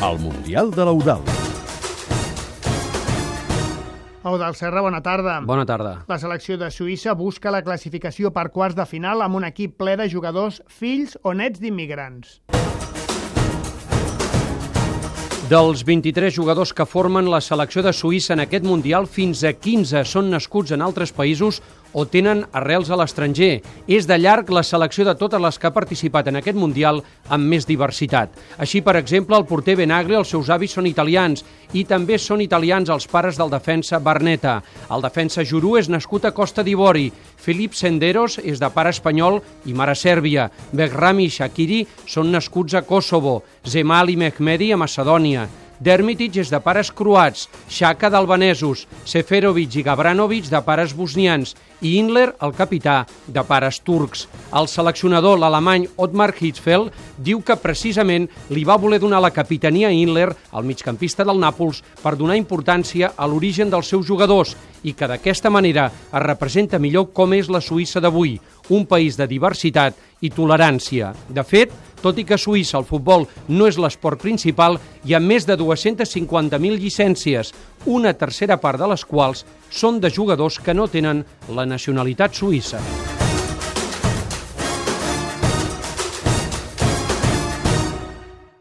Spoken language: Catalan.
al Mundial de l'Eudal. Eudal Serra, bona tarda. Bona tarda. La selecció de Suïssa busca la classificació per quarts de final amb un equip ple de jugadors fills o nets d'immigrants. Dels 23 jugadors que formen la selecció de Suïssa en aquest Mundial, fins a 15 són nascuts en altres països o tenen arrels a l'estranger. És de llarg la selecció de totes les que ha participat en aquest Mundial amb més diversitat. Així, per exemple, el porter Benagri, els seus avis són italians i també són italians els pares del defensa Barneta. El defensa Jurú és nascut a Costa d'Ivori. Filip Senderos és de pare espanyol i mare sèrbia. Begrami i Shakiri són nascuts a Kosovo. Zemali Mehmedi a Macedònia. Dermitic és de pares croats, Xhaka d'albanesos, Seferovic i Gabranovic de pares bosnians i Inler, el capità, de pares turcs. El seleccionador, l'alemany Otmar Hitzfeld, diu que precisament li va voler donar la capitania a Inler, el migcampista del Nàpols, per donar importància a l'origen dels seus jugadors i que d'aquesta manera es representa millor com és la Suïssa d'avui, un país de diversitat i tolerància. De fet, tot i que a Suïssa el futbol no és l'esport principal, hi ha més de 250.000 llicències, una tercera part de les quals són de jugadors que no tenen la nacionalitat suïssa.